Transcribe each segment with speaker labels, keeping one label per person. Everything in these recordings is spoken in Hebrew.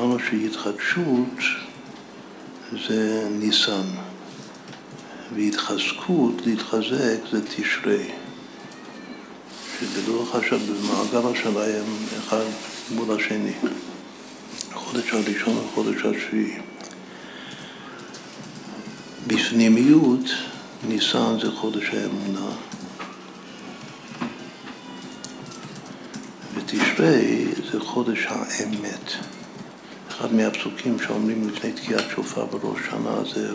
Speaker 1: אמרנו שהתחדשות זה ניסן, והתחזקות, להתחזק, זה תשרי. שבלוח השבת, במעגל השלהם, אחד מול השני. החודש הראשון והחודש השביעי. בפנימיות, ניסן זה חודש האמונה. ותשרי זה חודש האמת. אחד מהפסוקים שאומרים לפני תקיעת שופר בראש שנה זה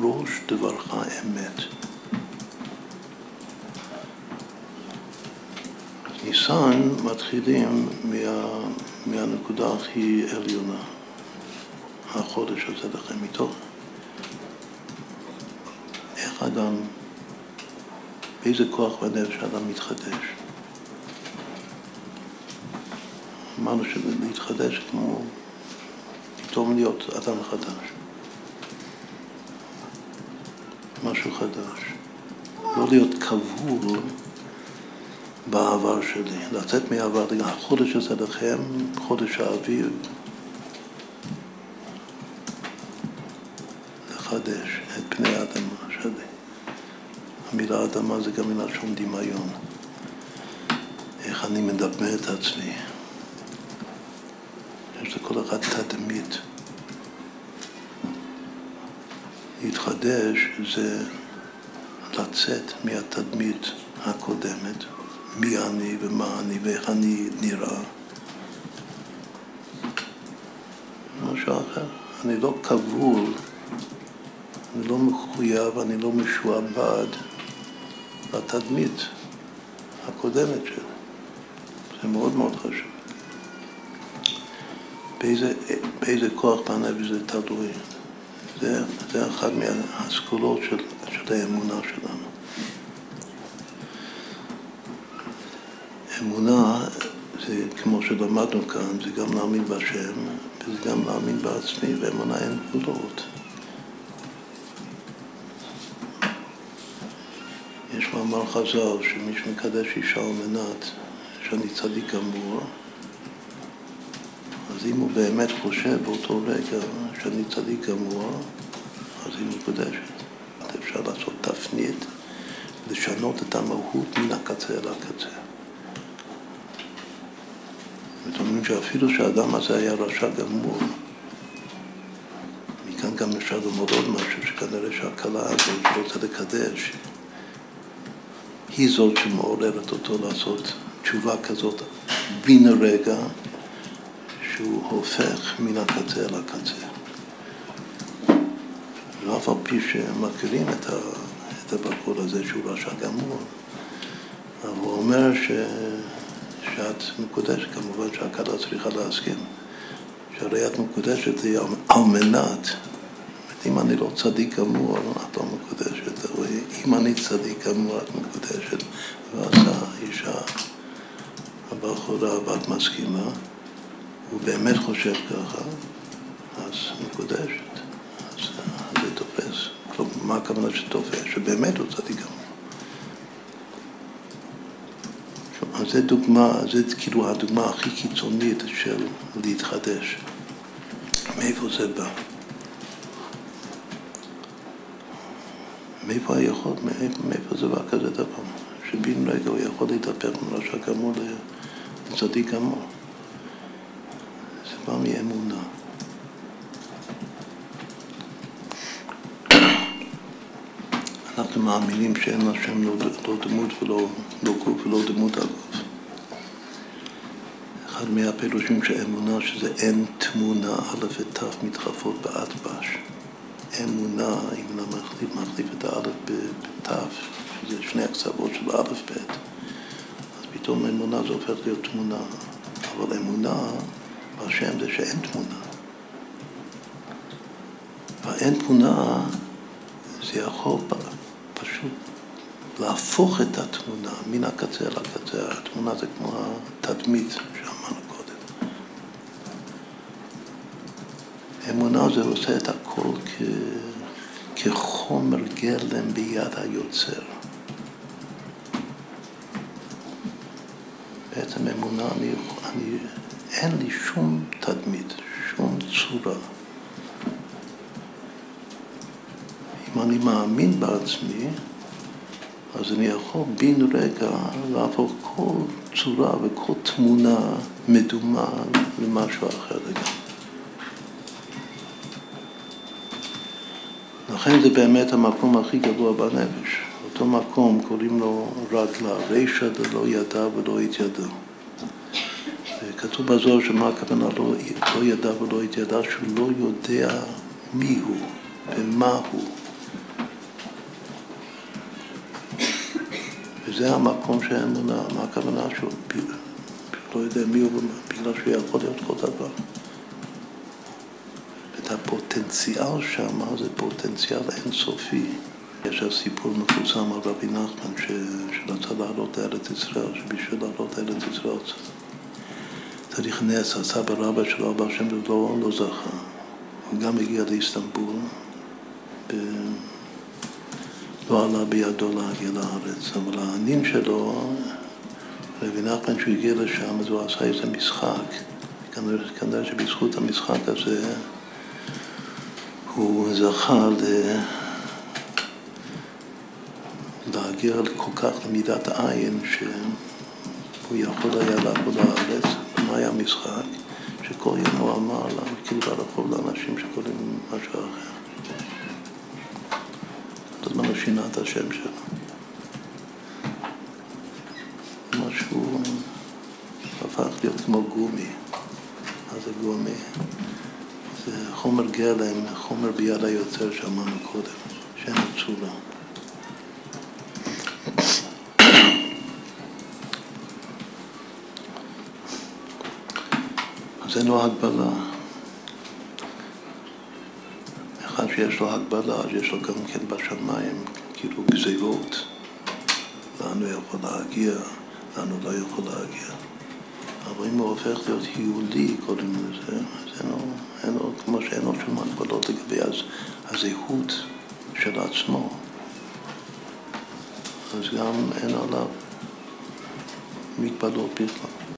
Speaker 1: ראש דברך אמת. ניסן מתחילים מה, מהנקודה הכי עליונה, החודש הזה לכם, מתוך איך אדם, באיזה כוח בנפש שאדם מתחדש. אמרנו שלהתחדש כמו פתאום להיות אדם חדש. משהו חדש. לא להיות כבול בעבר שלי, לצאת מהעבר, החודש הזה לכם, חודש האביב, לחדש את פני האדמה שלי. המילה אדמה זה גם מילה שום דמיון. איך אני מדבר את עצמי. לכל אחד תדמית. להתחדש זה לצאת מהתדמית הקודמת, מי אני ומה אני ואיך אני נראה. משהו אחר. אני לא כבול, אני לא מחויב, אני לא משועבד לתדמית הקודמת שלי. זה מאוד מאוד חשוב. באיזה, באיזה כוח בנפש זה תלוי. זה, זה אחת מהסגולות של, של האמונה שלנו. אמונה זה כמו שלמדנו כאן, זה גם להאמין בהשם וזה גם להאמין בעצמי, ואמונה אין גבולות. יש מאמר חז"ל שמי שמקדש אישה על מנת שאני צדיק גמור, אז אם הוא באמת חושב באותו רגע שאני צדיק גמור, אז היא מקודשת. אפשר לעשות תפנית, לשנות את המהות מן הקצה אל הקצה. זאת אומרת שאפילו שהאדם הזה היה רשע גמור, מכאן גם אפשר ללמוד עוד משהו, שכנראה שהכלה הזאת שרוצה לקדש, היא זאת שמעוררת אותו לעשות תשובה כזאת בן רגע, שהוא הופך מן הקצה אל הקצה. ואף על פי שמכירים את, ה, את הבחור הזה שהוא רשע גמור, אבל הוא אומר ש, שאת מקודשת, כמובן שהכלה צריכה להסכים, שהרי את מקודשת היא על מנת, אם אני לא צדיק גמור, את לא מקודשת, אבל אם אני צדיק גמור, את מקודשת, ואז האישה, הבחורה, ואת מסכימה, הוא באמת חושב ככה, אז מקודשת. אז זה תופס. מה הכוונה שתופס? שבאמת הוא צדיק גמור. אז זו דוגמה, זו כאילו הדוגמה הכי קיצונית של להתחדש. מאיפה זה בא? מאיפה היכול, מאיפה, זה בא כזה דבר? שבן רגע הוא יכול להתהפך מרשע גמור לצדיק גמור. בא מאמונה. אנחנו מאמינים שאין לשם לא, לא דמות ולא לא גוף ולא דמות הגוף. אחד מהפירושים של אמונה שזה אין תמונה, א' ות' מתחלפות באטבש. אמונה, אם אני מחליף, מחליף את האלף בת', שזה שני הקצוות של א' ב', אז פתאום אמונה זה הופך להיות תמונה. אבל אמונה בהשם זה שאין תמונה. והאין תמונה זה יכול פשוט להפוך את התמונה מן הקצה אל הקצה. התמונה זה כמו התדמית שאמרנו קודם. אמונה זה עושה את הכל כ... כחומר גלם ביד היוצר. בעצם אמונה, אני, אני, אין לי שום תדמית, שום צורה. אם אני מאמין בעצמי, אז אני יכול בן רגע להפוך כל צורה וכל תמונה מדומה למשהו אחר לגמרי. לכן זה באמת המקום הכי גבוה בנפש. אותו מקום קוראים לו רגלה, רישא דלא ידע ולא התיידע. כתוב בזוהר שמה הכוונה לא, לא ידע ולא התיידע, שהוא לא יודע מי הוא ומה הוא. וזה המקום של האמונה, מה הכוונה שהוא לא יודע מי הוא, בגלל שהוא יכול להיות כל דבר. את הפוטנציאל שם זה פוטנציאל אינסופי. יש הסיפור מפורסם על רבי נחמן שרצה לעלות לארץ ישראל, שבשביל לעלות לארץ ישראל צריך נס, הסבא רבא שלו, אבא שם לא, לא זכה. הוא גם הגיע לאיסטנבול, ב... לא עלה בידו להגיע לארץ, אבל הנין שלו, רבי נחמן, כשהוא הגיע לשם, אז הוא עשה איזה משחק. כנראה שבזכות המשחק הזה הוא זכה ל... להגיע כל כך למידת עין שהוא יכול היה לעבוד לארץ. מה היה המשחק? שכל יום הוא אמר לה, כאילו ברחוב לאנשים שקוראים משהו אחר. כל הזמן הוא שינה את השם שלו. משהו הפך להיות כמו גומי. מה זה גומי? זה חומר גלם, חומר ביד היוצר שאמרנו קודם, שאין לו אז אין לו הגבלה. אחד שיש לו הגבלה, אז יש לו גם כן בשמיים, כאילו גזירות. לאן הוא יכול להגיע, לאן הוא לא יכול להגיע. אבל אם הוא הופך להיות היולי, קוראים לזה, אז אין לו, אין לו כמו שאין לו שום הגבלות לגבי הזהות של עצמו. אז גם אין עליו מגבלות בכלל.